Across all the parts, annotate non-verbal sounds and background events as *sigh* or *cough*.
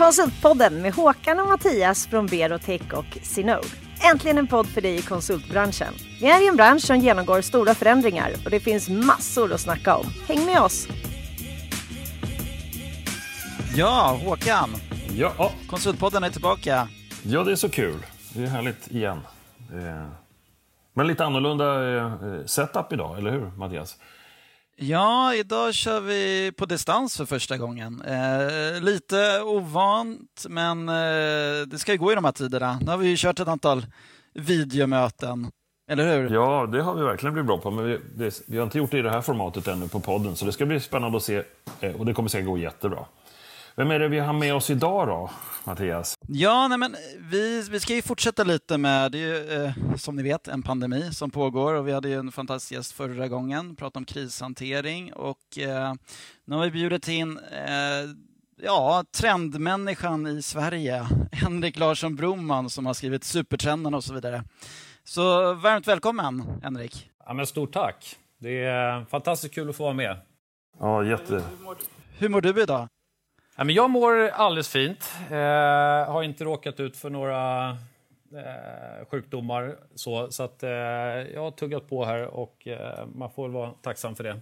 Konsultpodden med Håkan och Mattias från Berotech och Sinode. Äntligen en podd för dig i konsultbranschen. Vi är i en bransch som genomgår stora förändringar och det finns massor att snacka om. Häng med oss! Ja, Håkan. Ja, Konsultpodden är tillbaka. ja, det är så kul. Det är härligt igen. Eh, Men lite annorlunda eh, setup idag, eller hur Mattias? Ja, idag kör vi på distans för första gången. Eh, lite ovant, men eh, det ska ju gå i de här tiderna. Nu har vi ju kört ett antal videomöten, eller hur? Ja, det har vi verkligen blivit bra på. Men vi, det, vi har inte gjort det i det här formatet ännu på podden, så det ska bli spännande att se. eh, Och det kommer säkert gå jättebra. Vem är det vi har med oss idag då, Mattias? Ja, nej, men vi, vi ska ju fortsätta lite med, det är ju, eh, som ni vet, en pandemi som pågår och vi hade ju en fantastisk gäst förra gången, pratade om krishantering och eh, nu har vi bjudit in eh, ja, trendmänniskan i Sverige, *laughs* Henrik Larsson Broman som har skrivit Supertrenden och så vidare. Så varmt välkommen, Henrik. Ja, men stort tack. Det är fantastiskt kul att få vara med. Ja, jätte... Hur mår du idag? Ja, men jag mår alldeles fint. Eh, har inte råkat ut för några eh, sjukdomar. Så, så att, eh, jag har tuggat på här och eh, man får väl vara tacksam för det.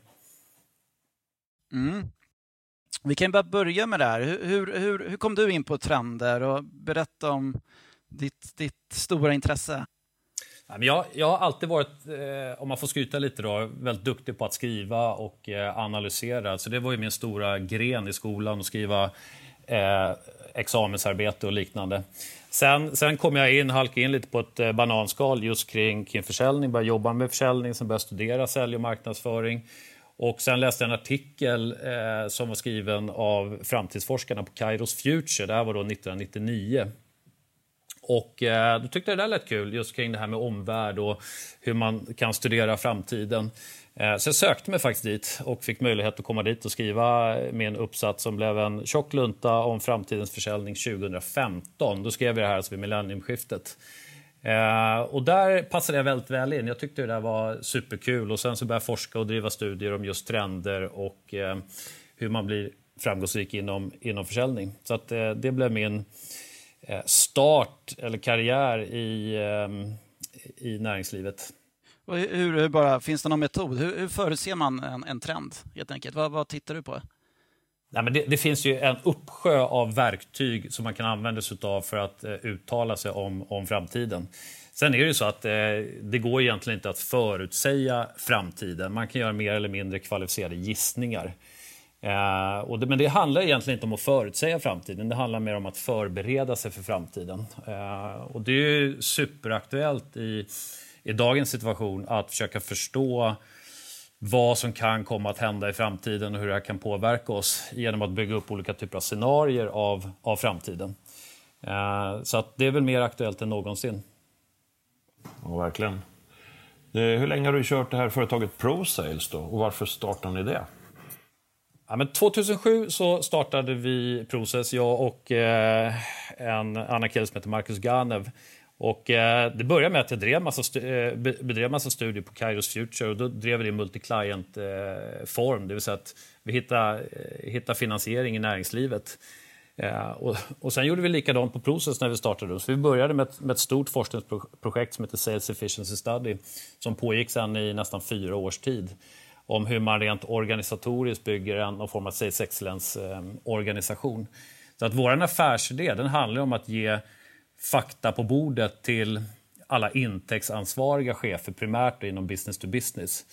Mm. Vi kan bara börja med det här. Hur, hur, hur, hur kom du in på trender och berätta om ditt, ditt stora intresse? Jag, jag har alltid varit, eh, om man får skryta lite, då, väldigt duktig på att skriva och eh, analysera. Så det var ju min stora gren i skolan, att skriva eh, examensarbete och liknande. Sen, sen kom jag in, halkade in lite på ett eh, bananskal just kring, kring försäljning, började jobba med försäljning, sen började studera sälj och marknadsföring. Och sen läste jag en artikel eh, som var skriven av framtidsforskarna på Kairos Future, det här var då 1999. Och eh, då tyckte jag det där lät kul, just kring det här med omvärld och hur man kan studera framtiden. Eh, så jag sökte mig faktiskt dit och fick möjlighet att komma dit och skriva min uppsats som blev en tjock lunta om framtidens försäljning 2015. Då skrev jag det här alltså vid millenniumskiftet. Eh, och där passade jag väldigt väl in. Jag tyckte det där var superkul och sen så började jag forska och driva studier om just trender och eh, hur man blir framgångsrik inom, inom försäljning. Så att eh, det blev min start eller karriär i, eh, i näringslivet. Hur, hur bara, finns det någon metod? Hur, hur förutser man en, en trend? helt enkelt? Vad, vad tittar du på? Nej, men det, det, finns ju en uppsjö av verktyg som man kan använda sig av för att eh, uttala sig om, om framtiden. Sen är det ju så att eh, det går egentligen inte att förutsäga framtiden. Man kan göra mer eller mindre kvalificerade gissningar. Eh, och det, men det handlar egentligen inte om att förutsäga framtiden. Det handlar mer om att förbereda sig för framtiden. Eh, och det är ju superaktuellt i, i dagens situation att försöka förstå vad som kan komma att hända i framtiden och hur det här kan påverka oss genom att bygga upp olika typer av scenarier av, av framtiden. Eh, så att det är väl mer aktuellt än någonsin. Ja, verkligen. Eh, hur länge har du kört det här företaget ProSales då? Och varför startade ni det? Ja, men 2007 så startade vi Process, jag och eh, en annan kille som heter Marcus Ganev. Och, eh, det började med att jag drev massa eh, bedrev massa studier på Kairos Future och då drev vi det i multi-client-form, eh, det vill säga att vi hittade, eh, hittade finansiering i näringslivet. Eh, och, och sen gjorde vi likadant på Process när vi startade. Så vi började med ett, med ett stort forskningsprojekt som heter Sales Efficiency Study som pågick sedan i nästan fyra års tid om hur man rent organisatoriskt bygger en någon form av Sales Excellence-organisation. Så att vår affärsidé den handlar om att ge fakta på bordet till alla intäktsansvariga chefer primärt inom business to business.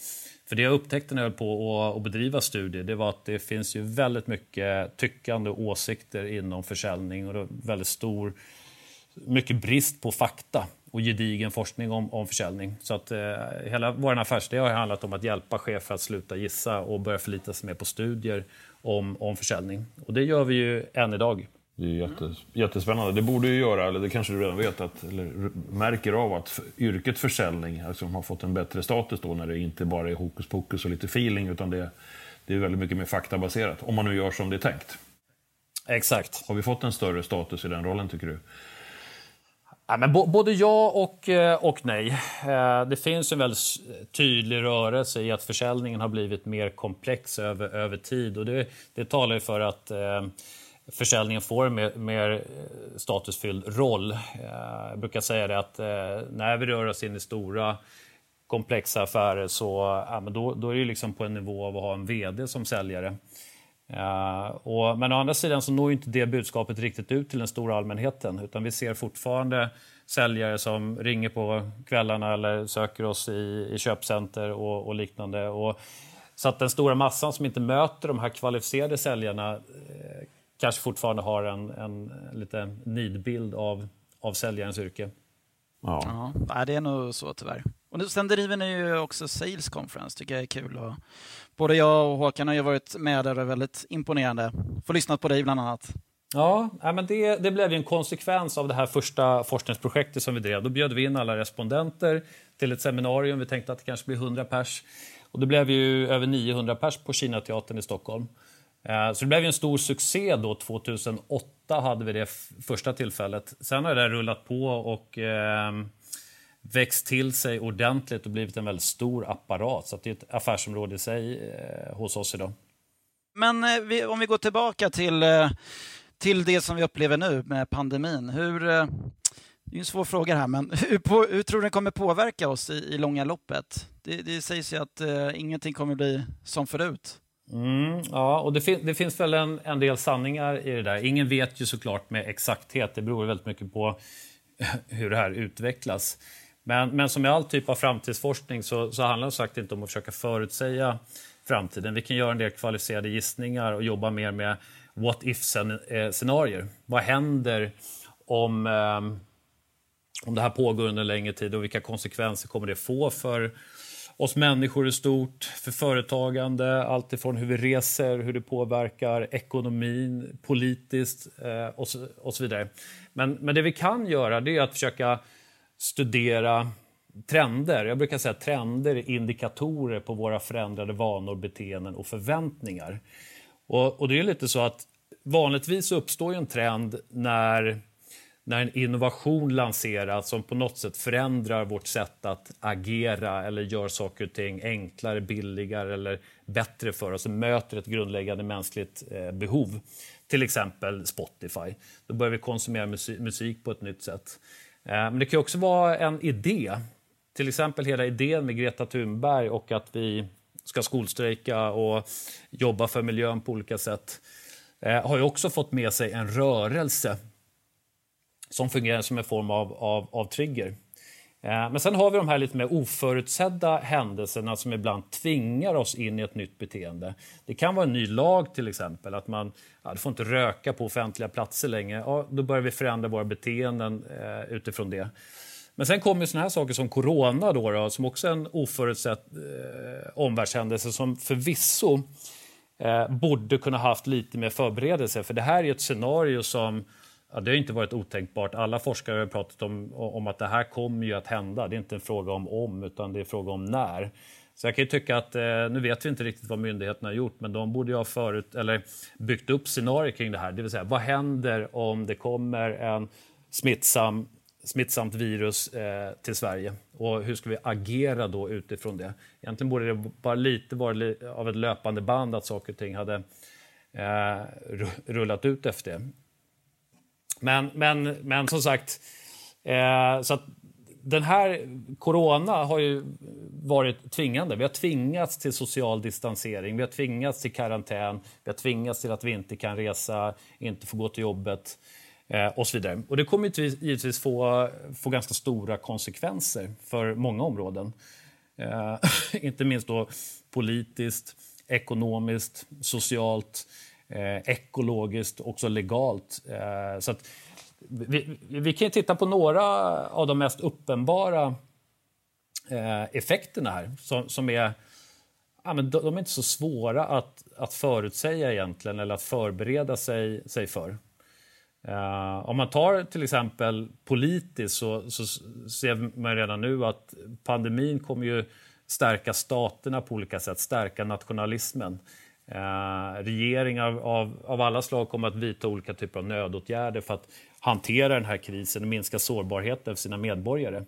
För det jag upptäckte när jag höll på att bedriva studier det var att det finns ju väldigt mycket tyckande och åsikter inom försäljning och väldigt stor mycket brist på fakta och gedigen forskning om, om försäljning. Så att eh, hela vår affärsidé har handlat om att hjälpa chefer att sluta gissa och börja förlita sig mer på studier om, om försäljning. Och det gör vi ju än idag. Det är jättes, jättespännande. Det borde ju göra, eller det kanske du redan vet, att, eller märker av att yrket försäljning alltså, har fått en bättre status då när det inte bara är hokus pokus och lite feeling utan det, det är väldigt mycket mer faktabaserat. Om man nu gör som det är tänkt. Exakt. Har vi fått en större status i den rollen tycker du? Ja, men både ja och, eh, och nej. Eh, det finns en väldigt tydlig rörelse i att försäljningen har blivit mer komplex över, över tid. Och det, det talar ju för att eh, försäljningen får en mer, mer statusfylld roll. Jag brukar säga det att när vi rör oss in i stora komplexa affärer så ja, men då, då är det liksom på en nivå av att ha en VD som säljare. Uh, och, men å andra sidan så når inte det budskapet riktigt ut till den stora allmänheten utan vi ser fortfarande säljare som ringer på kvällarna eller söker oss i, i köpcenter och, och liknande. Och, så att den stora massan som inte möter de här kvalificerade säljarna eh, kanske fortfarande har en, en, en lite nidbild av, av säljarens yrke. Ja. ja, det är nog så tyvärr. Och sen driver ni ju också Sales Conference, tycker jag är kul. Och både jag och Håkan har ju varit med där och är väldigt imponerande. Får lyssna på dig bland annat. Ja, men det, det blev ju en konsekvens av det här första forskningsprojektet som vi drev. Då bjöd vi in alla respondenter till ett seminarium. Vi tänkte att det kanske blir 100 pers. Och det blev ju över 900 pers på Kinateatern i Stockholm. Eh, så det blev en stor succé då. 2008 hade vi det första tillfället. Sen har det rullat på och eh, växt till sig ordentligt och blivit en väldigt stor apparat. Så det är ett affärsområde i sig eh, hos oss idag. Men eh, vi, om vi går tillbaka till, eh, till det som vi upplever nu med pandemin. Hur, eh, det är en svår fråga här, men *laughs* hur, på, hur tror du den kommer påverka oss i, i långa loppet? Det, det sägs ju att eh, ingenting kommer bli som förut. Mm, ja, och det, fin det, finns väl en, en del sanningar i det där. Ingen vet ju såklart med exakthet. Det beror väldigt mycket på *laughs* hur det här utvecklas. Men, men som i all typ av framtidsforskning så, så handlar det sagt inte om att försöka förutsäga framtiden. Vi kan göra en del kvalificerade gissningar och jobba mer med what if-scenarier. Vad händer om, eh, om det här pågår under en längre tid och vilka konsekvenser kommer det få för oss människor i stort, för företagande, allt ifrån hur vi reser, hur det påverkar ekonomin, politiskt eh, och, så, och så vidare. Men, men det vi kan göra det är att försöka studera trender. Jag brukar säga trender är indikatorer på våra förändrade vanor, beteenden och förväntningar. Och, och det är lite så att vanligtvis uppstår en trend när, när en innovation lanseras som på något sätt förändrar vårt sätt att agera eller gör saker och ting enklare, billigare eller bättre för oss och möter ett grundläggande mänskligt eh, behov. Till exempel Spotify. Då börjar vi konsumera musik på ett nytt sätt. Eh, men det kan också vara en idé. Till exempel hela idén med Greta Thunberg och att vi ska skolstrejka och jobba för miljön på olika sätt eh, har ju också fått med sig en rörelse som fungerar som en form av, av, av trigger. Eh, men sen har vi de här lite mer oförutsedda händelserna som ibland tvingar oss in i ett nytt beteende. Det kan vara en ny lag till exempel, att man ja, du får inte röka på offentliga platser längre. Ja, då börjar vi förändra våra beteenden eh, utifrån det. Men sen kommer såna här saker som corona då, då som också är en oförutsedd eh, omvärldshändelse som förvisso eh, borde kunna haft lite mer förberedelse. För det här är ett scenario som Ja, det har inte varit otänkbart. Alla forskare har pratat om, om att det här kommer ju att hända. Det är inte en fråga om om, utan det är en fråga om när. Så jag kan tycka att, eh, nu vet vi inte riktigt vad myndigheterna har gjort, men de borde ju ha förut, eller byggt upp scenarier kring det här. Det vill säga, vad händer om det kommer en smittsam, smittsamt virus eh, till Sverige? Och hur ska vi agera då utifrån det? Egentligen borde det bara lite vara av ett löpande band att saker och ting hade eh, rullat ut efter det. Men, men, men som sagt, eh, så att den här corona har ju varit tvingande. Vi har tvingats till social distansering, vi har tvingats till karantän, vi har tvingats till att vi inte kan resa, inte får gå till jobbet eh, och så vidare. Och det kommer givetvis få, få ganska stora konsekvenser för många områden. Eh, *laughs* inte minst då politiskt, ekonomiskt, socialt, eh, ekologiskt, också legalt. Eh, så att vi, vi kan titta på några av de mest uppenbara eh, effekterna här som, som är ja, men de, de, är inte så svåra att, att förutsäga egentligen eller att förbereda sig, sig för. Eh, om man tar till exempel politiskt så, så ser man redan nu att pandemin kommer ju stärka staterna på olika sätt, stärka nationalismen. Eh, regeringar av, av alla slag kommer att vidta olika typer av nödåtgärder för att hantera den här krisen och minska sårbarheten för sina medborgare.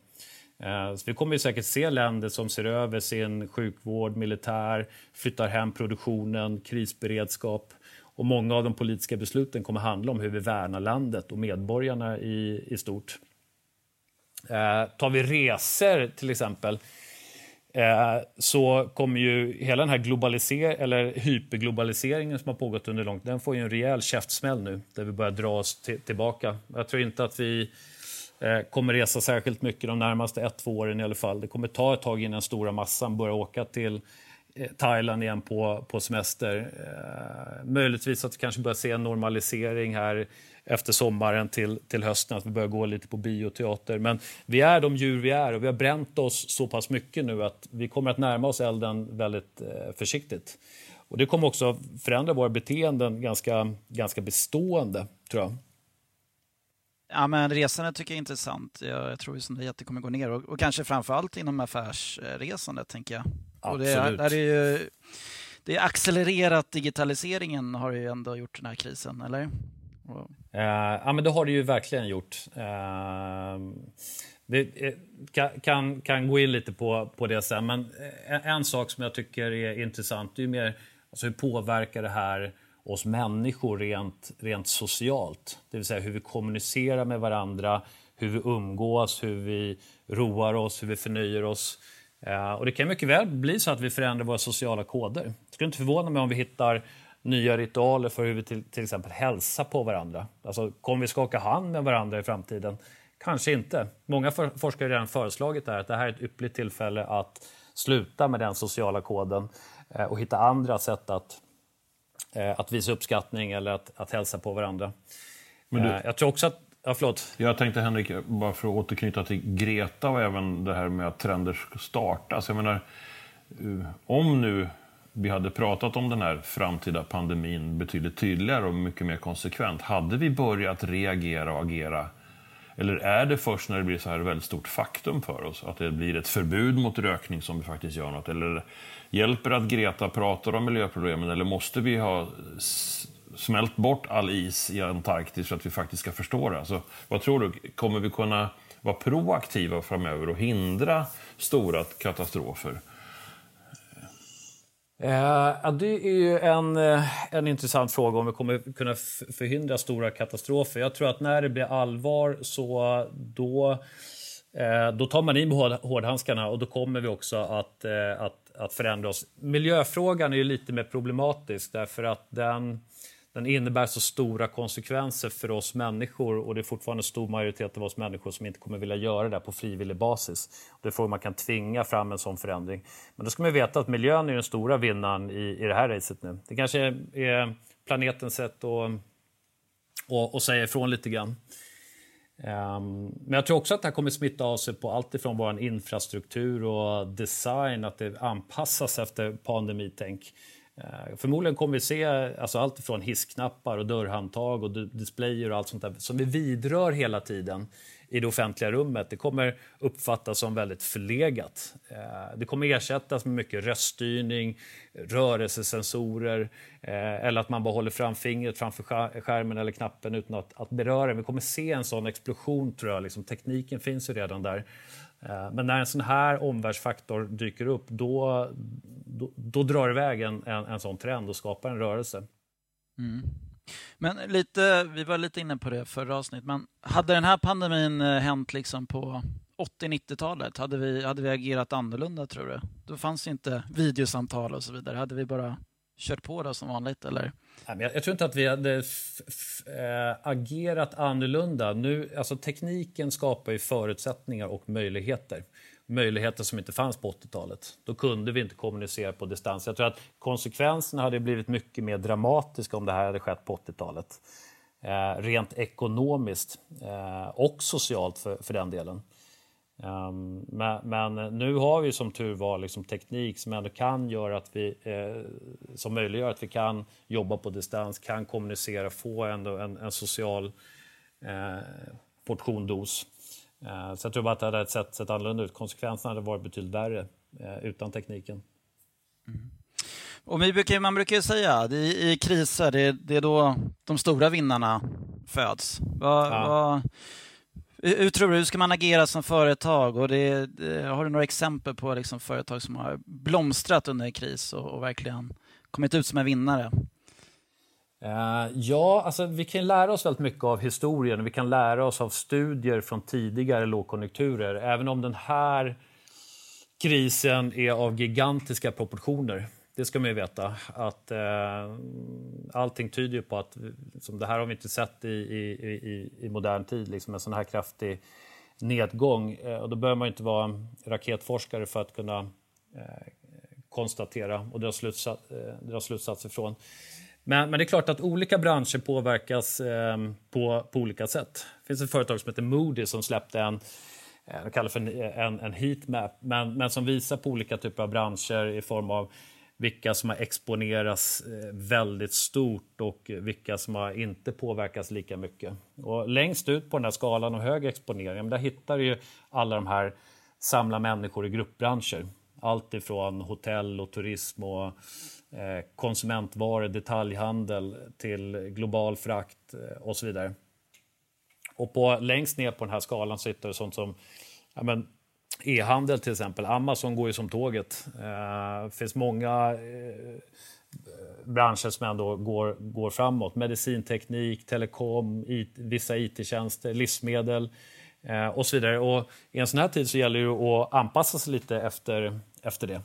Eh, så vi kommer ju säkert se länder som ser över sin sjukvård, militär, flyttar hem produktionen, krisberedskap Och många av de politiska besluten kommer handla om hur vi värnar landet och medborgarna i, i stort. Eh, tar vi resor till exempel eh, så kommer ju hela den här globaliser eller hyperglobaliseringen som har pågått under långt, den får ju en rejäl käftsmäll nu där vi börjar dra oss tillbaka. Jag tror inte att vi eh, kommer resa särskilt mycket de närmaste ett, två åren i alla fall. Det kommer ta ett tag innan stora massan börjar åka till eh, Thailand igen på, på semester. Eh, möjligtvis att vi kanske börjar se en normalisering här efter sommaren till, till hösten, att vi börjar gå lite på bioteater. Men vi är de djur vi är och vi har bränt oss så pass mycket nu att vi kommer att närma oss elden väldigt eh, försiktigt. Och det kommer också förändra våra beteenden ganska, ganska bestående, tror jag. Ja, men resandet tycker jag är intressant. Jag, jag tror att det kommer gå ner och, och kanske framförallt inom affärsresandet, tänker jag. Absolut. Och det, är ju, det är accelererat digitaliseringen har ju ändå gjort den här krisen, eller? Uh, ja, men det har det ju verkligen gjort. Uh, det eh, kan, kan, kan, gå in lite på, på det sen, men en, en sak som jag tycker är intressant det är mer alltså hur påverkar det här oss människor rent, rent socialt? Det vill säga hur vi kommunicerar med varandra, hur vi umgås, hur vi roar oss, hur vi förnyar oss. Uh, och Det kan mycket väl bli så att vi förändrar våra sociala koder. Det skulle inte förvåna mig om vi hittar nya ritualer för hur vi till, till exempel hälsar på varandra. Alltså, kommer vi skaka hand med varandra i framtiden? Kanske inte. Många for, forskare har redan föreslagit det här, att det här är ett ypperligt tillfälle att sluta med den sociala koden eh, och hitta andra sätt att, eh, att visa uppskattning eller att, att hälsa på varandra. Du, eh, jag tror också att Ja, förlåt. Jag tänkte Henrik, bara för att återknyta till Greta och även det här med att trender startas. Jag menar, eh, om nu vi hade pratat om den här framtida pandemin betydligt tydligare och mycket mer konsekvent, hade vi börjat reagera och agera? Eller är det först när det blir så här väldigt stort faktum för oss, att det blir ett förbud mot rökning som vi faktiskt gör något? Eller hjälper det att Greta pratar om miljöproblemen, eller måste vi ha smält bort all is i Antarktis för att vi faktiskt ska förstå det? Alltså, vad tror du, kommer vi kunna vara proaktiva framöver och hindra stora katastrofer? Eh, det är ju en, eh, en intressant fråga om vi kommer kunna förhindra stora katastrofer. Jag tror att när det blir allvar så då, eh, då tar man i med hårdhandskarna och då kommer vi också att, eh, att, att förändra oss. Miljöfrågan är ju lite mer problematisk därför att den den innebär så stora konsekvenser för oss människor och det är fortfarande en stor majoritet av oss människor som inte kommer vilja göra det på frivillig basis. Det är frågan man kan tvinga fram en sån förändring. Men då ska man veta att miljön är den stora vinnaren i, i det här racet nu. Det kanske är planetens sätt att, att, att säga ifrån lite grann. Um, men jag tror också att det här kommer smitta av sig på allt ifrån vår infrastruktur och design, att det anpassas efter pandemitänk. Eh, förmodligen kommer vi se alltså allt från hissknappar och dörrhandtag och displayer och allt sånt där som vi vidrör hela tiden i det offentliga rummet. Det kommer uppfattas som väldigt förlegat. Eh, det kommer ersättas med mycket röststyrning, rörelsesensorer eh, eller att man bara håller fram fingret framför skärmen eller knappen utan att, att beröra. Vi kommer se en sån explosion tror jag. Liksom, tekniken finns ju redan där. Eh, men när en sån här omvärldsfaktor dyker upp då, då, då drar iväg en, en, en sån trend och skapar en rörelse. Mm. Men lite, vi var lite inne på det förra avsnittet, men hade den här pandemin eh, hänt liksom på 80-90-talet, hade vi, hade vi agerat annorlunda tror du? Då fanns inte videosamtal och så vidare. Hade vi bara kört på det som vanligt? Eller? Jag, tror inte att vi hade eh, agerat annorlunda. Nu, alltså, tekniken skapar ju förutsättningar och möjligheter. Möjligheter som inte fanns på 80-talet. Då kunde vi inte kommunicera på distans. Jag tror att konsekvenserna hade blivit mycket mer dramatiska om det här hade skett på 80-talet. Eh, rent ekonomiskt eh, och socialt för, för den delen. Um, men, men, nu har vi som tur var liksom teknik som ändå kan göra att vi, eh, som möjliggör att vi kan jobba på distans, kan kommunicera, få ändå en, en social eh, portion dos. Eh, så jag tror bara att det hade sett, sett annorlunda ut. Konsekvenserna hade varit betydligt värre eh, utan tekniken. Mm. Och brukar, man brukar ju säga att i, i kriser, det, det, är då de stora vinnarna föds. Va, ja. va, hur tror du, hur ska man agera som företag? Och det, det, har du några exempel på liksom företag som har blomstrat under en kris och, och verkligen kommit ut som en vinnare? Uh, ja, alltså vi kan lära oss väldigt mycket av historien. Vi kan lära oss av studier från tidigare lågkonjunkturer. Även om den här krisen är av gigantiska proportioner. Det ska man ju veta. Att, eh, allting tyder ju på att som det här har vi inte sett i, i, i, i modern tid. Liksom en sån här kraftig nedgång. Eh, och då behöver man inte vara raketforskare för att kunna eh, konstatera och dra, slutsats, eh, dra slutsatser från. Men, men, det är klart att olika branscher påverkas eh, på, på olika sätt. Det finns ett företag som heter Moody som släppte en eh, de kallar för en, en heatmap, men, men som visar på olika typer av branscher i form av vilka som har exponerats eh, väldigt stort och vilka som har inte påverkats lika mycket. Och längst ut på den här skalan av hög exponering, där hittar du alla de här samla människor i gruppbranscher. Allt ifrån hotell och turism och eh, konsumentvaror, detaljhandel till global frakt eh, och så vidare. Och på, längst ner på den här skalan sitter sånt som ja, men, e-handel till exempel. Amazon går ju som tåget. Det finns många eh, branscher som ändå går, går framåt. Medicinteknik, telekom, it, vissa it-tjänster, livsmedel eh, och så vidare. Och I en sån här tid så gäller det att anpassa sig lite efter, efter det.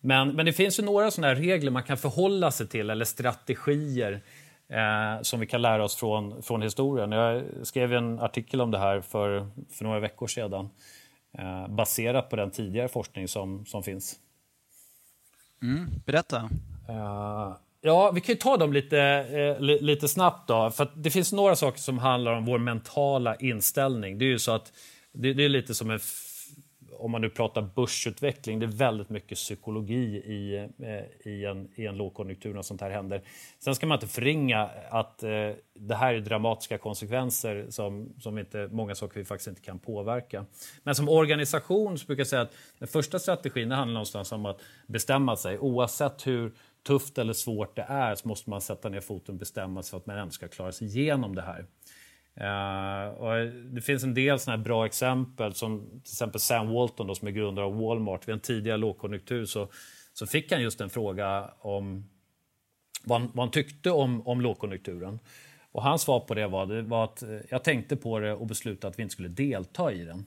Men, men det finns ju några sådana regler man kan förhålla sig till eller strategier eh, som vi kan lära oss från, från historien. Jag skrev en artikel om det här för, för några veckor sedan eh, baserat på den tidigare forskning som, som finns. Mm, berätta. Uh, ja, vi kan ta dem lite, eh, lite snabbt. då. För Det finns några saker som handlar om vår mentala inställning. Det är ju så att det, det är lite som en om man nu pratar börsutveckling, det är väldigt mycket psykologi i, eh, i, en, i en lågkonjunktur när sånt här händer. Sen ska man inte förringa att eh, det här är dramatiska konsekvenser som, som inte, många saker vi faktiskt inte kan påverka. Men som organisation så brukar jag säga att den första strategin handlar någonstans om att bestämma sig. Oavsett hur tufft eller svårt det är så måste man sätta ner foten och bestämma sig för att man ändå ska klara sig igenom det här. Uh, och det finns en del såna bra exempel som till exempel Sam Walton då, som är grundare av Walmart. Vid en tidigare lågkonjunktur så, så fick han just en fråga om vad han, vad han tyckte om, om lågkonjunkturen. Och hans svar på det var, det var att eh, jag tänkte på det och beslutade att vi inte skulle delta i den.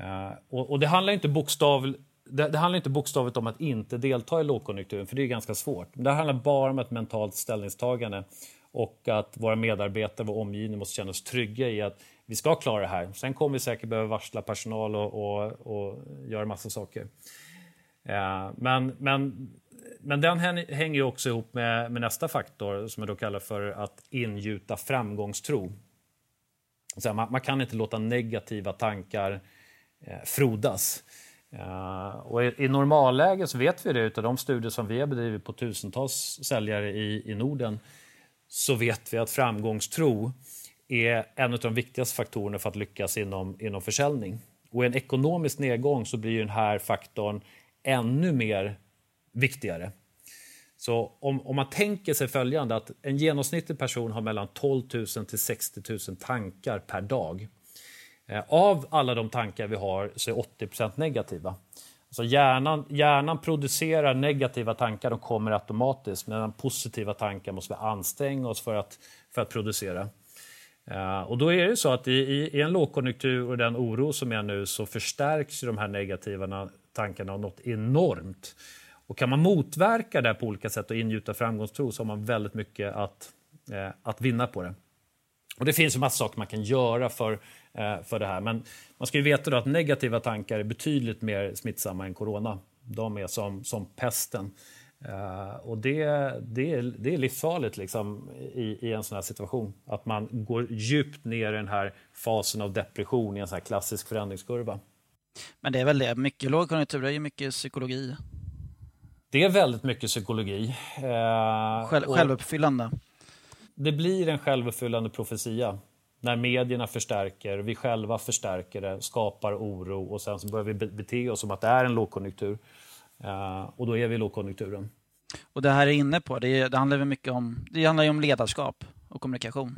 Uh, och, och, det handlar inte bokstav, det, det, handlar inte bokstavligt om att inte delta i lågkonjunkturen, för det är ganska svårt. Det handlar bara om ett mentalt ställningstagande och att våra medarbetare, vår omgivning måste känna oss trygga i att vi ska klara det här. Sen kommer vi säkert behöva varsla personal och, och, och göra massa saker. Eh, men, men, men den hänger också ihop med, med, nästa faktor som jag då kallar för att ingjuta framgångstro. Så man, man, kan inte låta negativa tankar eh, frodas. Uh, och i, i normalläge så vet vi det av de studier som vi har bedrivit på tusentals säljare i, i Norden så vet vi att framgångstro är en av de viktigaste faktorerna för att lyckas inom, inom försäljning. Och i en ekonomisk nedgång så blir den här faktorn ännu mer viktigare. Så om, om, man tänker sig följande att en genomsnittlig person har mellan 12 000 till 60 000 tankar per dag. Eh, av alla de tankar vi har så är 80% negativa. Alltså hjärnan, hjärnan producerar negativa tankar, de kommer automatiskt. Medan positiva tankar måste vi anstränga oss för att, för att producera. Uh, och då är det så att i, i, en lågkonjunktur och den oro som är nu så förstärks de här negativa tankarna av något enormt. Och kan man motverka det på olika sätt och ingjuta framgångstro så har man väldigt mycket att, eh, att vinna på det. Och Det finns ju massa saker man kan göra för, för det här. Men man ska ju veta att negativa tankar är betydligt mer smittsamma än corona. De är som, som pesten. Uh, och det, det, är, det är livsfarligt liksom, i, i, en sån här situation. Att man går djupt ner i den här fasen av depression i en sån här klassisk förändringskurva. Men det är väl det, mycket lågkonjunktur är ju mycket psykologi. Det är väldigt mycket psykologi. Uh, Själv, självuppfyllande det blir en självuppfyllande profetia när medierna förstärker, vi själva förstärker det, skapar oro och sen så börjar vi bete oss som att det är en lågkonjunktur. Uh, och då är vi i lågkonjunkturen. Och det här är inne på, det, det handlar mycket om, det handlar ju om ledarskap och kommunikation.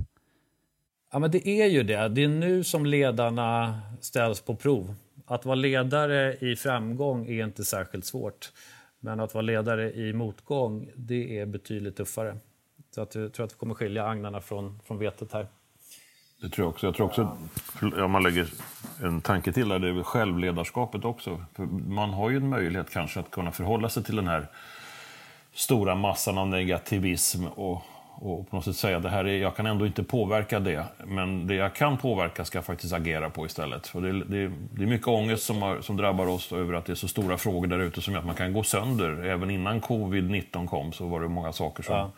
Ja, men det är ju det. Det är nu som ledarna ställs på prov. Att vara ledare i framgång är inte särskilt svårt. Men att vara ledare i motgång, det är betydligt tuffare. Så att, jag tror att vi kommer skilja agnarna från, från vetet här. Det tror jag också. Jag tror också om man lägger en tanke till där, det är väl självledarskapet också. För man har ju en möjlighet kanske att kunna förhålla sig till den här stora massan av negativism och, och på något sätt säga det här är, jag kan ändå inte påverka det, men det jag kan påverka ska jag faktiskt agera på istället. För det, det, det är mycket ångest som, har, som drabbar oss över att det är så stora frågor där ute som gör att man kan gå sönder. Även innan covid-19 kom så var det många saker som ja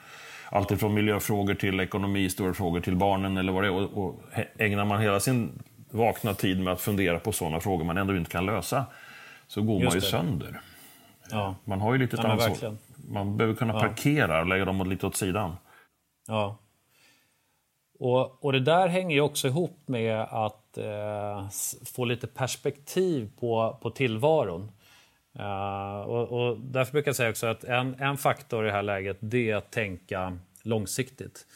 allt ifrån miljöfrågor till ekonomi, stora frågor till barnen eller vad det är. Och, och ägnar man hela sin vakna tid med att fundera på sådana frågor man ändå inte kan lösa, så går Just man ju det. sönder. Ja. Man har ju lite ja, ansvar. Man behöver kunna parkera och lägga dem lite åt sidan. Ja. Och, och det där hänger ju också ihop med att eh, få lite perspektiv på, på tillvaron. Uh, och, och, därför brukar jag säga också att en, en faktor i det här läget det är att tänka långsiktigt.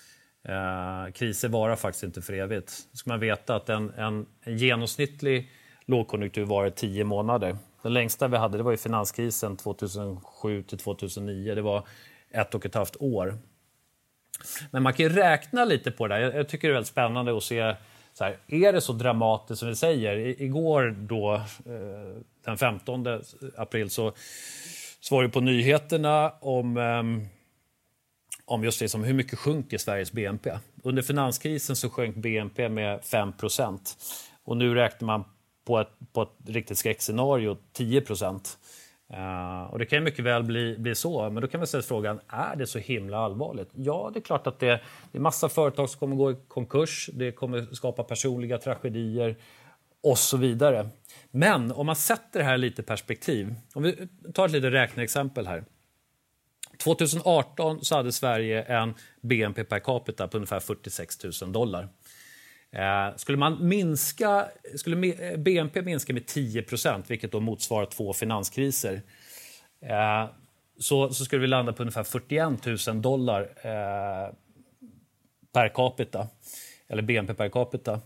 Uh, kriser varar faktiskt inte för evigt. ska man veta att en, en, en genomsnittlig lågkonjunktur varar tio månader. Den längsta vi hade det var ju finanskrisen 2007 till 2009. Det var ett och ett halvt år. Men man kan ju räkna lite på det där. Jag tycker det är väldigt spännande att se så här, är det så dramatiskt som vi säger? I, igår då, eh, den 15 april så, så var det på nyheterna om, ehm, om just det, som hur mycket sjunker Sveriges BNP? Under finanskrisen så sjönk BNP med 5 och nu räknar man på ett, på ett riktigt skräckscenario 10 Uh, eh, och Det kan ju mycket väl bli, bli så, men då kan man ställa frågan, är det så himla allvarligt? Ja, det är klart att det, det är massa företag som kommer gå i konkurs, det kommer skapa personliga tragedier och så vidare. Men om man sätter det här lite i perspektiv, om vi tar ett litet räkneexempel här. 2018 så hade Sverige en BNP per capita på ungefär 46 000 dollar. Eh, skulle, man minska, skulle eh, BNP minska med 10% vilket då motsvarar två finanskriser eh, så, så skulle vi landa på ungefär 41 000 dollar eh, per capita, eller BNP per capita.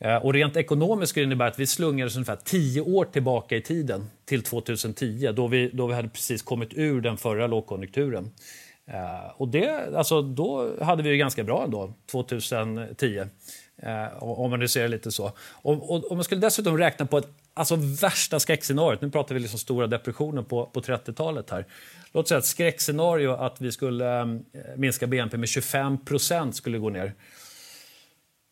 Eh, och rent ekonomiskt skulle det innebära att vi slungades ungefär 10 år tillbaka i tiden, till 2010, då vi, då vi hade precis kommit ur den förra lågkonjunkturen. Eh, och det, alltså, då hade vi det ganska bra ändå, 2010. Eh, om man nu ser det lite så. Och, och, och, man skulle dessutom räkna på ett alltså värsta skräckscenariot. Nu pratar vi liksom stora depressionen på, på 30-talet här. Låt säga ett skräckscenario att vi skulle eh, minska BNP med 25 procent skulle gå ner.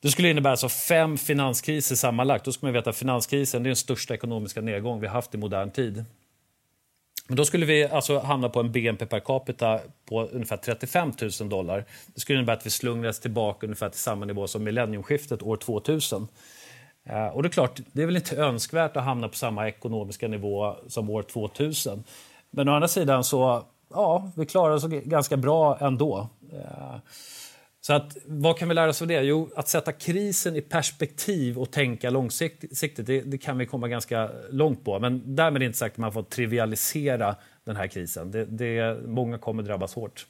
Det skulle innebära alltså fem finanskriser sammanlagt. Då ska man veta att finanskrisen är den största ekonomiska nedgång vi haft i modern tid. Men då skulle vi alltså hamna på en BNP per capita på ungefär 35 000 dollar. Det skulle innebära att vi slungades tillbaka ungefär till samma nivå som millenniumskiftet år 2000. Eh, och det är klart, det är väl inte önskvärt att hamna på samma ekonomiska nivå som år 2000. Men å andra sidan så, ja, vi klarar oss ganska bra ändå. Eh, så att, vad kan vi lära oss av det? Jo, att sätta krisen i perspektiv och tänka långsiktigt, det, det kan vi komma ganska långt på. Men därmed inte sagt att man får trivialisera den här krisen. Det, det, många kommer drabbas hårt.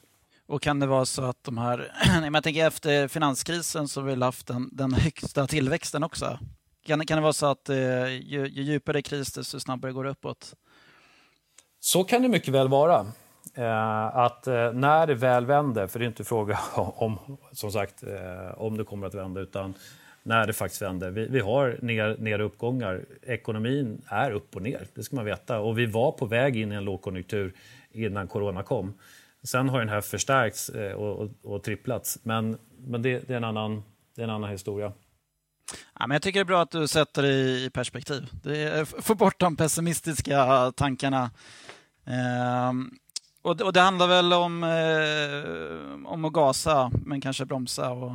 Och kan det vara så att de här, *clears throat* jag tänker efter finanskrisen så har vi haft den, den högsta tillväxten också. Kan, kan det vara så att eh, ju, ju djupare kris desto snabbare går det uppåt? Så kan det mycket väl vara. Eh, att eh, när det väl vänder, för det är inte fråga *laughs* om, som sagt, eh, om det kommer att vända, utan när det faktiskt vänder. Vi, vi har ner, ner uppgångar. Ekonomin är upp och ner, det ska man veta. Och vi var på väg in i en lågkonjunktur innan corona kom. Sen har den här förstärkts och, och, och tripplats, men, men det, det, är en annan, det är en annan historia. Ja, men jag tycker det är bra att du sätter det i perspektiv. Det bort de pessimistiska tankarna. Um, och, och det handlar väl om, eh, om att gasa, men kanske bromsa och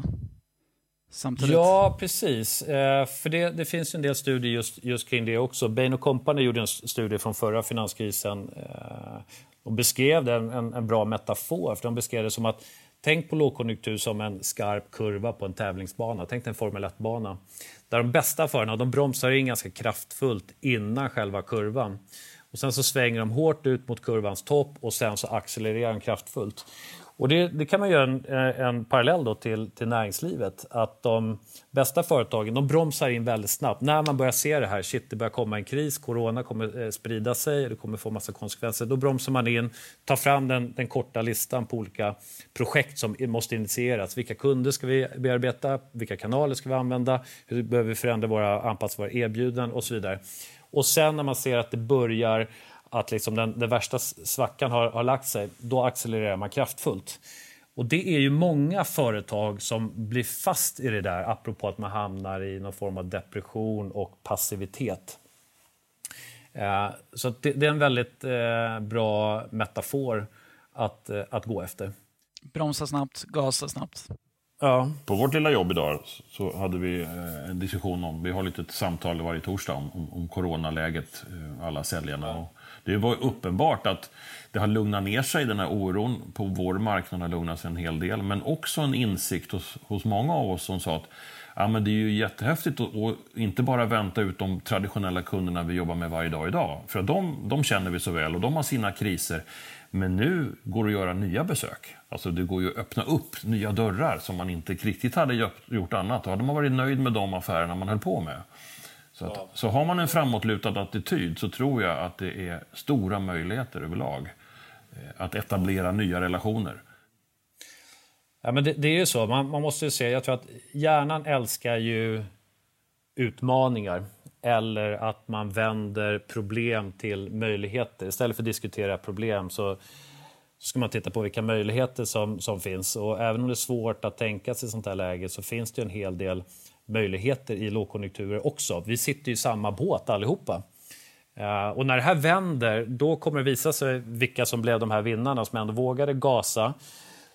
samtidigt? Ja, precis. Eh, för det, det, finns en del studier just, just kring det också. Bain Company gjorde en studie från förra finanskrisen eh, och beskrev det, en, en bra metafor. För de beskrev det som att Tänk på lågkonjunktur som en skarp kurva på en tävlingsbana. Tänk dig en Formel 1-bana. Där de bästa förarna de bromsar in ganska kraftfullt innan själva kurvan. Och sen så svänger de hårt ut mot kurvans topp och sen så accelererar de kraftfullt. Och det, det, kan man göra en, eh, en parallell då till, till näringslivet. Att de bästa företagen de bromsar in väldigt snabbt. När man börjar se det här, shit det börjar komma en kris, corona kommer eh, sprida sig, det kommer få massa konsekvenser. Då bromsar man in, tar fram den, den korta listan på olika projekt som måste initieras. Vilka kunder ska vi bearbeta? Vilka kanaler ska vi använda? Hur behöver vi förändra våra, anpassa våra erbjudanden och så vidare. Och sen när man ser att det börjar att liksom den, den värsta svackan har, har lagt sig, då accelererar man kraftfullt. Och det är ju många företag som blir fast i det där, apropå att man hamnar i någon form av depression och passivitet. Eh, så det, det, är en väldigt eh, bra metafor att, eh, att gå efter. Bromsa snabbt, gasa snabbt. Ja. På vårt lilla jobb idag så hade vi eh, en diskussion om, vi har lite samtal varje torsdag om, om, om coronaläget, eh, alla säljarna. Ja. Det var uppenbart att det har lugnat ner sig, den här oron på vår marknad har lugnat sig en hel del. Men också en insikt hos, hos många av oss som sa att ja, men det är ju jättehäftigt att inte bara vänta ut de traditionella kunderna vi jobbar med varje dag idag. För de, de känner vi så väl och de har sina kriser. Men nu går det att göra nya besök. Alltså det går ju att öppna upp nya dörrar som man inte riktigt hade gjort annat. Då hade man varit nöjd med de affärerna man höll på med. Så, att, så har man en framåtlutad attityd så tror jag att det är stora möjligheter överlag eh, att etablera nya relationer. Ja, men det, det är ju så, man, man, måste ju se, jag tror att hjärnan älskar ju utmaningar eller att man vänder problem till möjligheter. Istället för att diskutera problem så, ska man titta på vilka möjligheter som, som finns. Och även om det är svårt att tänka sig i sånt här läge så finns det en hel del möjligheter i lågkonjunkturer också. Vi sitter i samma båt allihopa. Eh, och när det här vänder, då kommer det visa sig vilka som blev de här vinnarna som ändå vågade gasa,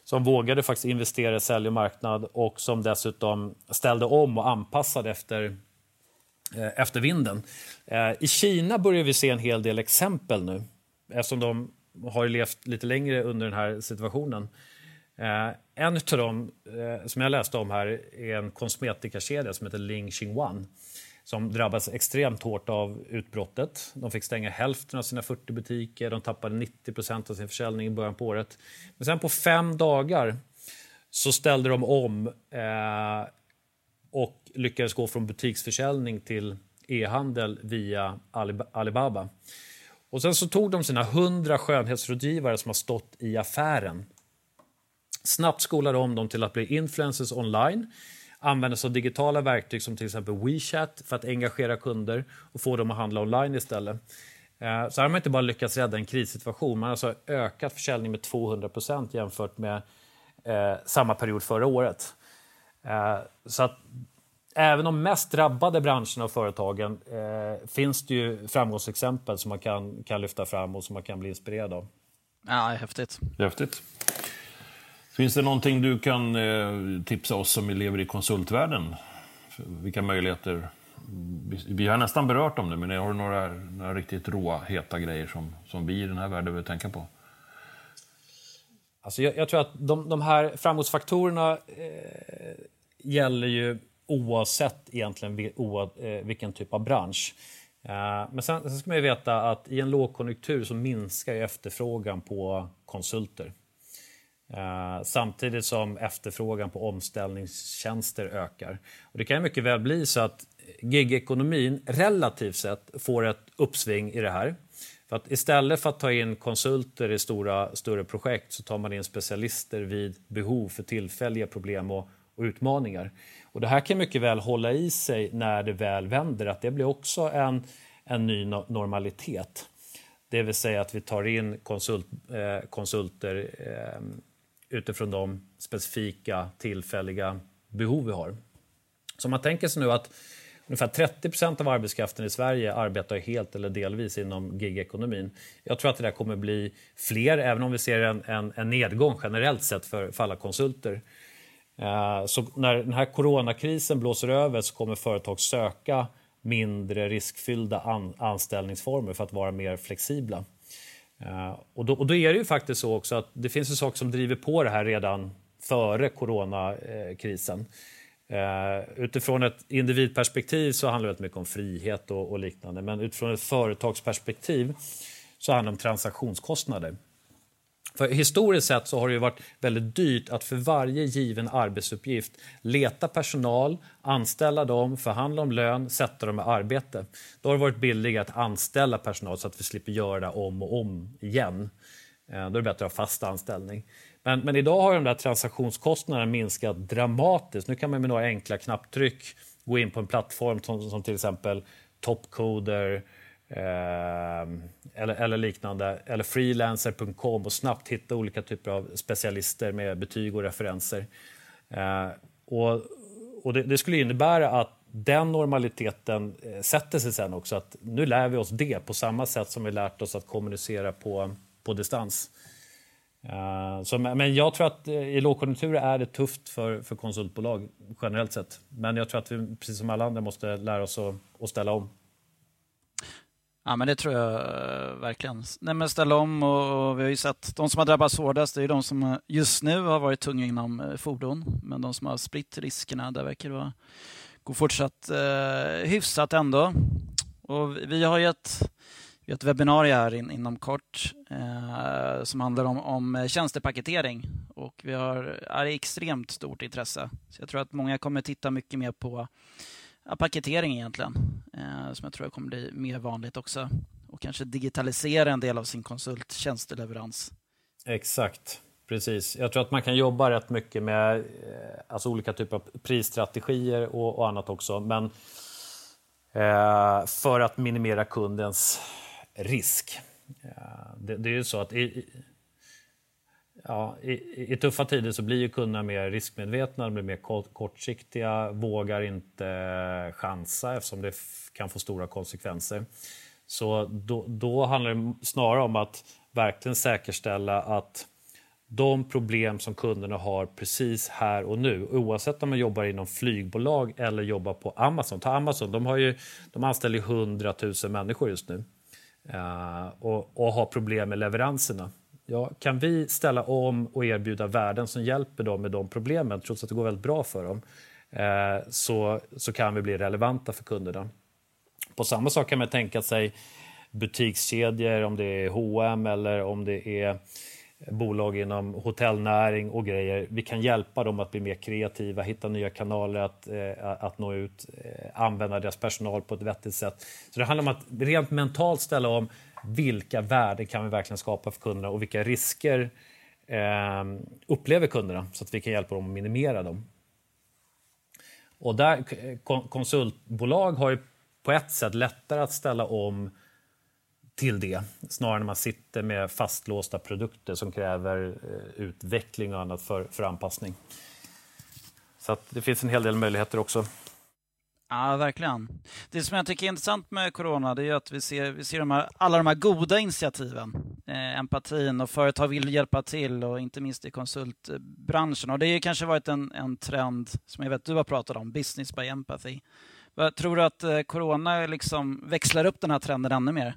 som vågade faktiskt investera i sälj och marknad och som dessutom ställde om och anpassade efter, Eh, efter vinden. Eh, I Kina börjar vi se en hel del exempel nu eftersom de har levt lite längre under den här situationen. Eh, en av dem som jag läste om här är en kosmetikakedja som heter Ling Xingwan som drabbades extremt hårt av utbrottet. De fick stänga hälften av sina 40 butiker, de tappade 90 procent av sin försäljning i början på året. Men sen på fem dagar så ställde de om eh, och lyckades gå från butiksförsäljning till e-handel via Alibaba. Och sen så tog de sina 100 skönhetsrådgivare som har stått i affären Snabbt skolade om dem till att bli influencers online använda sig av digitala verktyg som till exempel WeChat för att engagera kunder och få dem att handla online istället. Eh, så här har man inte bara lyckats rädda en krissituation, man har alltså ökat försäljningen med 200% jämfört med eh, samma period förra året. Eh, så att även de mest drabbade branscherna och företagen eh, finns det ju framgångsexempel som man kan, kan lyfta fram och som man kan bli inspirerad av. Ja, häftigt. Häftigt. Finns det någonting du kan eh, tipsa oss som lever i konsultvärlden? Vilka möjligheter? Vi har nästan berört dem nu, men har du några, några riktigt råa, heta grejer som, som vi i den här världen vill tänka på? Alltså jag, jag tror att de, de här framgångsfaktorerna eh, gäller ju oavsett egentligen eh, vilken typ av bransch. Eh, men sen, sen ska man ju veta att i en lågkonjunktur så minskar efterfrågan på konsulter. Eh, samtidigt som efterfrågan på omställningstjänster ökar. Och det kan mycket väl bli så att gigekonomin relativt sett får ett uppsving i det här. För att istället för att ta in konsulter i stora, större projekt så tar man in specialister vid behov för tillfälliga problem och, och utmaningar. Och det här kan mycket väl hålla i sig när det väl vänder, att det blir också en, en ny normalitet. Det vill säga att vi tar in konsult, eh, konsulter eh, utifrån de specifika tillfälliga behov vi har. Så man tänker sig nu att ungefär 30 procent av arbetskraften i Sverige arbetar helt eller delvis inom gigekonomin. Jag tror att det där kommer bli fler, även om vi ser en, en, en nedgång generellt sett för, för alla konsulter. Eh, så när den här coronakrisen blåser över så kommer företag söka mindre riskfyllda anställningsformer för att vara mer flexibla. Eh, och, då, och då är det ju faktiskt så också att det finns ju saker som driver på det här redan före coronakrisen. Eh, utifrån ett individperspektiv så handlar det mycket om frihet och, och, liknande. Men utifrån ett företagsperspektiv så handlar det om transaktionskostnader. För historiskt sett så har det varit väldigt dyrt att för varje given arbetsuppgift leta personal, anställa dem, förhandla om lön, sätta dem i arbete. Då har det varit billigare att anställa personal så att vi slipper göra det om och om igen. Eh, då är det bättre att ha fast anställning. Men, men idag har de där transaktionskostnaderna minskat dramatiskt. Nu kan man med några enkla knapptryck gå in på en plattform som, som till exempel Topcoder eh, Ehm, eller, eller, liknande, eller freelancer.com och snabbt hitta olika typer av specialister med betyg och referenser. Eh, och, och det, det, skulle innebära att den normaliteten eh, sätter sig sen också. Att nu lär vi oss det på samma sätt som vi lärt oss att kommunicera på, på distans. Uh, så, men jag tror att eh, i lågkonjunkturer är det tufft för, för konsultbolag generellt sett. Men jag tror att vi precis som alla andra måste lära oss att, att ställa om. Ja, men det tror jag eh, verkligen. Nej, men ställa om och, och, vi har ju sett de som har drabbats hårdast det är de som eh, just nu har varit tunga inom eh, fordon. Men de som har spritt riskerna, där verkar det vara, gå fortsatt eh, hyfsat ändå. Och vi har ju ett vi har ett webbinarium här in, inom kort eh, som handlar om, om tjänstepaketering och vi har är extremt stort intresse. Så jag tror att många kommer titta mycket mer på ja, paketering egentligen, eh, som jag tror kommer bli mer vanligt också och kanske digitalisera en del av sin konsulttjänsteleverans. Exakt, precis. Jag tror att man kan jobba rätt mycket med eh, alltså olika typer av prisstrategier och, och annat också, men eh, för att minimera kundens risk. Eh, det, det är ju så att i, ja, i, i, tuffa tider så blir ju kunderna mer riskmedvetna, de blir mer kortsiktiga, vågar inte chansa eftersom det kan få stora konsekvenser. Så då, då handlar det snarare om att verkligen säkerställa att de problem som kunderna har precis här och nu, oavsett om man jobbar inom flygbolag eller jobbar på Amazon. Ta Amazon, de, har ju, de anställer 100 000 människor just nu. Eh, och, och har problem med leveranserna. Ja, kan vi ställa om och erbjuda värden som hjälper dem med de problemen, trots att det går väldigt bra för dem, eh, så, så kan vi bli relevanta för kunderna. På samma sak kan man tänka sig butikskedjor, om det är H&M eller om det är bolag inom hotellnäring och grejer. Vi kan hjälpa dem att bli mer kreativa, hitta nya kanaler att, eh, att nå ut, eh, använda deras personal på ett vettigt sätt. Så det handlar om att rent mentalt ställa om vilka värden kan vi verkligen skapa för kunderna och vilka risker eh, upplever kunderna så att vi kan hjälpa dem att minimera dem. Och där, konsultbolag har ju på ett sätt lättare att ställa om till det snarare när man sitter med fastlåsta produkter som kräver eh, utveckling och annat för, för anpassning. Så att det finns en hel del möjligheter också. Ja, verkligen. Det som jag tycker är intressant med corona det är att vi ser, vi ser de här, alla de här goda initiativen. Eh, empatin och företag vill hjälpa till och inte minst i konsultbranschen. Och det har kanske varit en, en trend som jag vet du har pratat om, business by empathy. Tror du att eh, corona liksom växlar upp den här trenden ännu mer?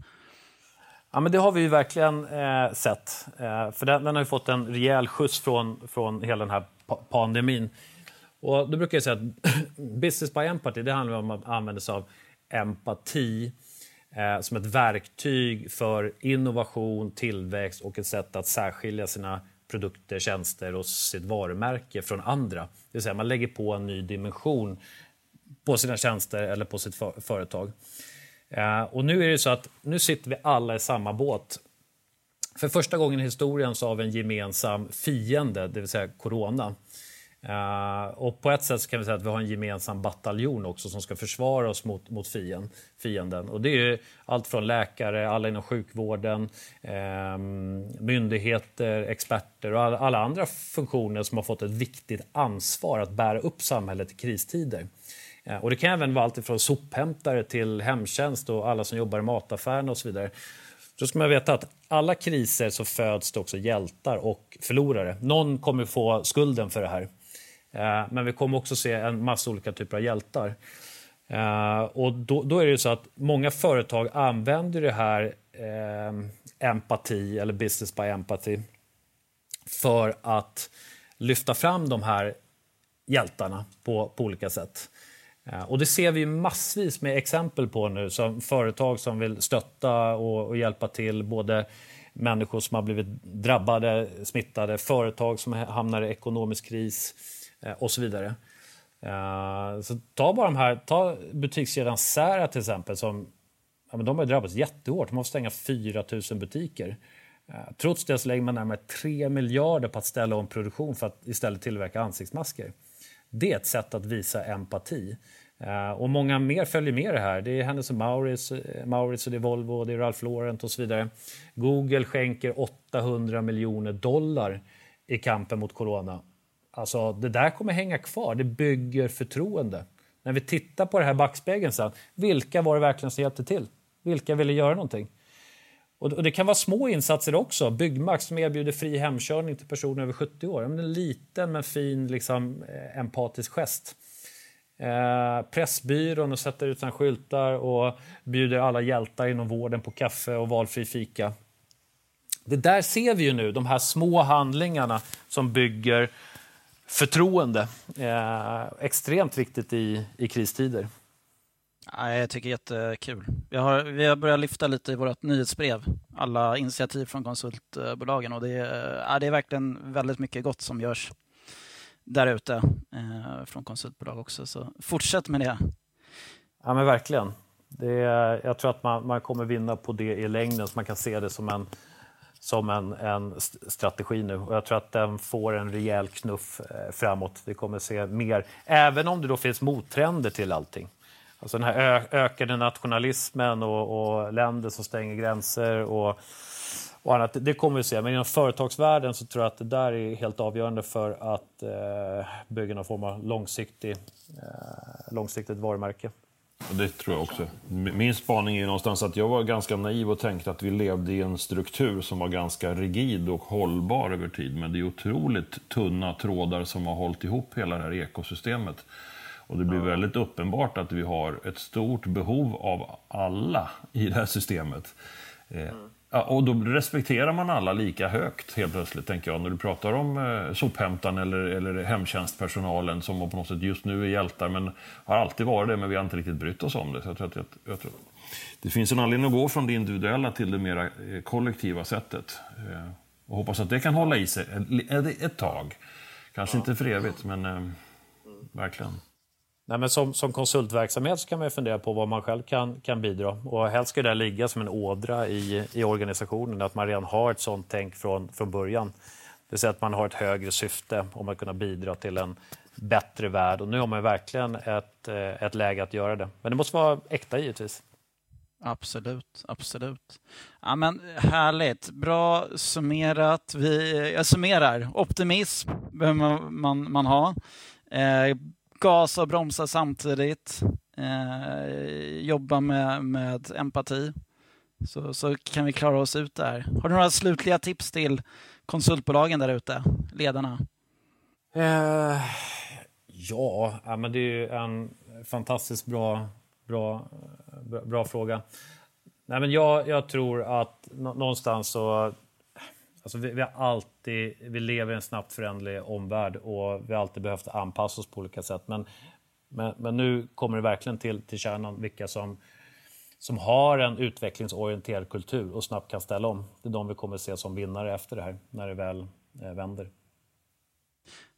Ja, men det har vi ju verkligen eh, sett. Eh, för den, den, har ju fått en rejäl skjuts från, från hela den här pandemin. Och då brukar jag säga att *clears throat* business by empathy det handlar om att använda sig av empati eh, som ett verktyg för innovation, tillväxt och ett sätt att särskilja sina produkter, tjänster och sitt varumärke från andra. Det vill säga man lägger på en ny dimension på sina tjänster eller på sitt för företag. Eh, och nu är det så att nu sitter vi alla i samma båt. För första gången i historien så har vi en gemensam fiende, det vill säga corona. Eh, och på ett sätt kan vi säga att vi har en gemensam bataljon också som ska försvara oss mot, mot fienden, fienden. Och det är allt från läkare, alla inom sjukvården, eh, myndigheter, experter och alla, alla, andra funktioner som har fått ett viktigt ansvar att bära upp samhället i kristider. Eh, och det kan även vara allt från sophämtare till hemtjänst och alla som jobbar i mataffärerna och så vidare. Då ska man veta att alla kriser så föds det också hjältar och förlorare. Någon kommer få skulden för det här. Eh, men vi kommer också se en massa olika typer av hjältar. Eh, och då, då är det så att många företag använder det här eh, empati eller business by empathy för att lyfta fram de här hjältarna på, på olika sätt. Eh, och det ser vi massvis med exempel på nu, som företag som vill stötta och, och hjälpa till, både människor som har blivit drabbade, smittade, företag som hamnar i ekonomisk kris eh, Eh, och så vidare. Eh, så ta bara de här, ta butikskedjan Sära till exempel. Som, ja, men de har drabbats jättehårt. De måste stänga 4 000 butiker. Eh, trots det så lägger man närmare 3 miljarder på att ställa om produktion för att istället tillverka ansiktsmasker. Det är ett sätt att visa empati. Och många mer följer med det här. Det är Hennes Mauritz, Mauritz och det är Volvo och det är Ralph Lauren och så vidare. Google skänker 800 miljoner dollar i kampen mot corona. Alltså, det där kommer hänga kvar. Det bygger förtroende. När vi tittar på det här backspegeln sen, vilka var det verkligen som hjälpte till? Vilka ville göra någonting? Och det kan vara små insatser också. Byggmax som erbjuder fri hemkörning till personer över 70 år. En liten men fin liksom, eh, empatisk gest. Eh, Pressbyrån och sätter ut sina skyltar och bjuder alla hjältar inom vården på kaffe och valfri fika. Det där ser vi ju nu, de här små handlingarna som bygger förtroende. Eh, extremt viktigt i, i kristider. Ja, jag tycker jättekul. Vi har, vi har börjat lyfta lite i vårt nyhetsbrev, alla initiativ från konsultbolagen och det är, ja, det är verkligen väldigt mycket gott som görs där ute eh, från konsultbolag också. Så fortsätt med det. Ja men verkligen. Det jag tror att man, man kommer vinna på det i längden så man kan se det som en som en, en strategi nu. Och jag tror att den får en rejäl knuff eh, framåt. Vi kommer se mer, även om det då finns mottrender till allting. Alltså den här ökade nationalismen och, och länder som stänger gränser och, och annat. Det kommer vi se. Men inom företagsvärlden så tror jag att det där är helt avgörande för att eh, bygga någon form av långsiktig, eh, långsiktigt varumärke. Det tror jag också. Min spaning är någonstans att jag var ganska naiv och tänkte att vi levde i en struktur som var ganska rigid och hållbar över tid. Men det är otroligt tunna trådar som har hållit ihop hela det här ekosystemet. Och det blir väldigt uppenbart att vi har ett stort behov av alla i det här systemet. Mm. Ja, och då respekterar man alla lika högt helt plötsligt, tänker jag. När du pratar om eh, sophämtaren eller, eller hemtjänstpersonalen som på något sätt just nu är hjältar, men har alltid varit det, men vi har inte riktigt brytt oss om det. Så jag tror att, jag, jag tror. Det finns en anledning att gå från det individuella till det mera eh, kollektiva sättet. Eh, och hoppas att det kan hålla i sig ett, ett tag. Kanske ja. inte för evigt, men eh, verkligen. Nej, men som, som konsultverksamhet så kan man fundera på vad man själv kan, kan bidra. Och helst ska det ligga som en ådra i, i organisationen, att man redan har ett sånt tänk från, från början. Det vill säga att man har ett högre syfte om att kunna bidra till en bättre värld. Och nu har man verkligen ett, eh, ett läge att göra det. Men det måste vara äkta givetvis. Absolut, absolut. Ja, men härligt, bra summerat. Vi, jag summerar, optimism behöver man, man, man ha. Eh, gasa och bromsa samtidigt. Eh, jobba med, med empati. Så, så kan vi klara oss ut där. Har du några slutliga tips till konsultbolagen där ute, ledarna? Eh, ja, men det är en fantastiskt bra, bra, bra, bra fråga. Nej, men jag, jag tror att någonstans så Alltså vi, vi, har alltid, vi lever i en snabbt föränderlig omvärld och vi har alltid behövt anpassa oss på olika sätt. Men, men, men, nu kommer det verkligen till, till kärnan vilka som, som har en utvecklingsorienterad kultur och snabbt kan ställa om. Det är de vi kommer se som vinnare efter det här, när det väl eh, vänder.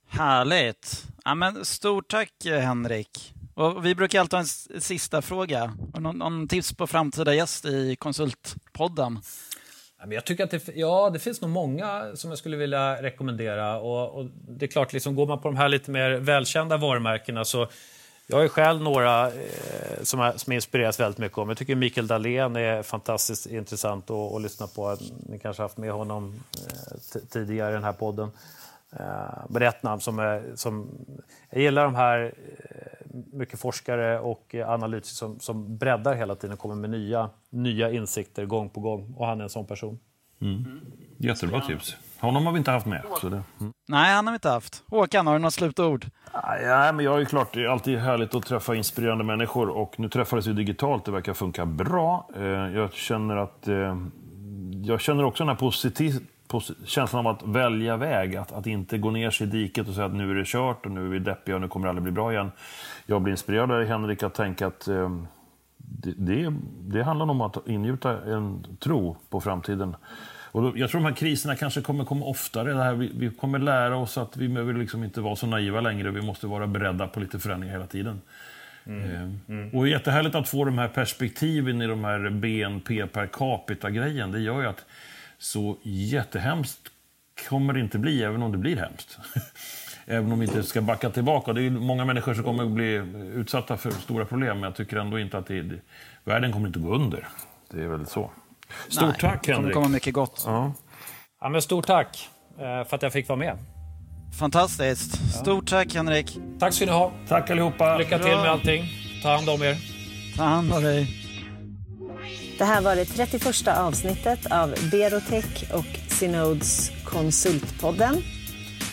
Härligt! Ja, men stort tack eh, Henrik. Och vi brukar alltid ha en sista fråga. Någon, någon tips på framtida gäst i Konsultpodden? Jag tycker att det, ja, det finns nog många som jag skulle vilja rekommendera. Och, och det är klart, liksom, går man på de här lite mer välkända varumärkena så jag har ju själv några eh, som, är, som inspireras väldigt mycket om. Jag tycker Mikael Dahlén är fantastiskt intressant att, att lyssna på. Ni kanske har haft med honom eh, tidigare i den här podden. Eh, men det är ett namn som, är, som... Jag gillar de här eh, mycket forskare och analytiker som, som breddar hela tiden och kommer med nya, nya insikter gång på gång. Och han är en sån person. Mm. Jättebra tips. Honom har vi inte haft med. Så det, mm. Nej, han har vi inte haft. Håkan, har du några slutord? Ja, men jag är klart, det är alltid härligt att träffa inspirerande människor och nu träffades vi digitalt. Det verkar funka bra. Eh, jag känner att jag känner också den här positiv känslan av att välja väg, att, att inte gå ner sig i diket och säga att nu är det kört och nu är vi deppiga och nu kommer det aldrig bli bra igen. Jag blir inspirerad av Henrik att tänka att eh, det, det, det handlar om att ingjuta en tro på framtiden. Och då, jag tror de här kriserna kanske kommer komma oftare. Det här, vi, vi kommer lära oss att vi behöver liksom inte vara så naiva längre. Vi måste vara beredda på lite förändringar hela tiden. Mm. Eh, mm. Och jättehärligt att få de här perspektiven i de här BNP per capita-grejen. Det gör ju att så jättehemskt kommer det inte bli, även om det blir hemskt. *laughs* även om vi inte ska backa tillbaka. Det är många människor som kommer att bli utsatta för stora problem, men jag tycker ändå inte att det, världen kommer inte att gå under. Det är väl så. Stort Nej, tack, Henrik. Det kommer komma mycket gott. Ja. ja. men stort tack eh, för att jag fick vara med. Fantastiskt. Stort tack, Henrik. Tack ska ni ha. Tack allihopa. Lycka till med allting. Ta hand om er. Ta hand om dig. Det här var det 31 avsnittet av Berotech och Synods Konsultpodden.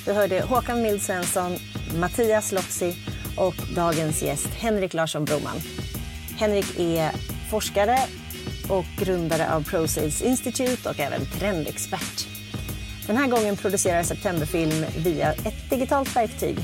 Du hörde Håkan Mild Svensson, Mattias Lotsi och dagens gäst Henrik Larsson Broman. Henrik är forskare och grundare av ProSales Institute och även trendexpert. Den här gången producerar Septemberfilm via ett digitalt verktyg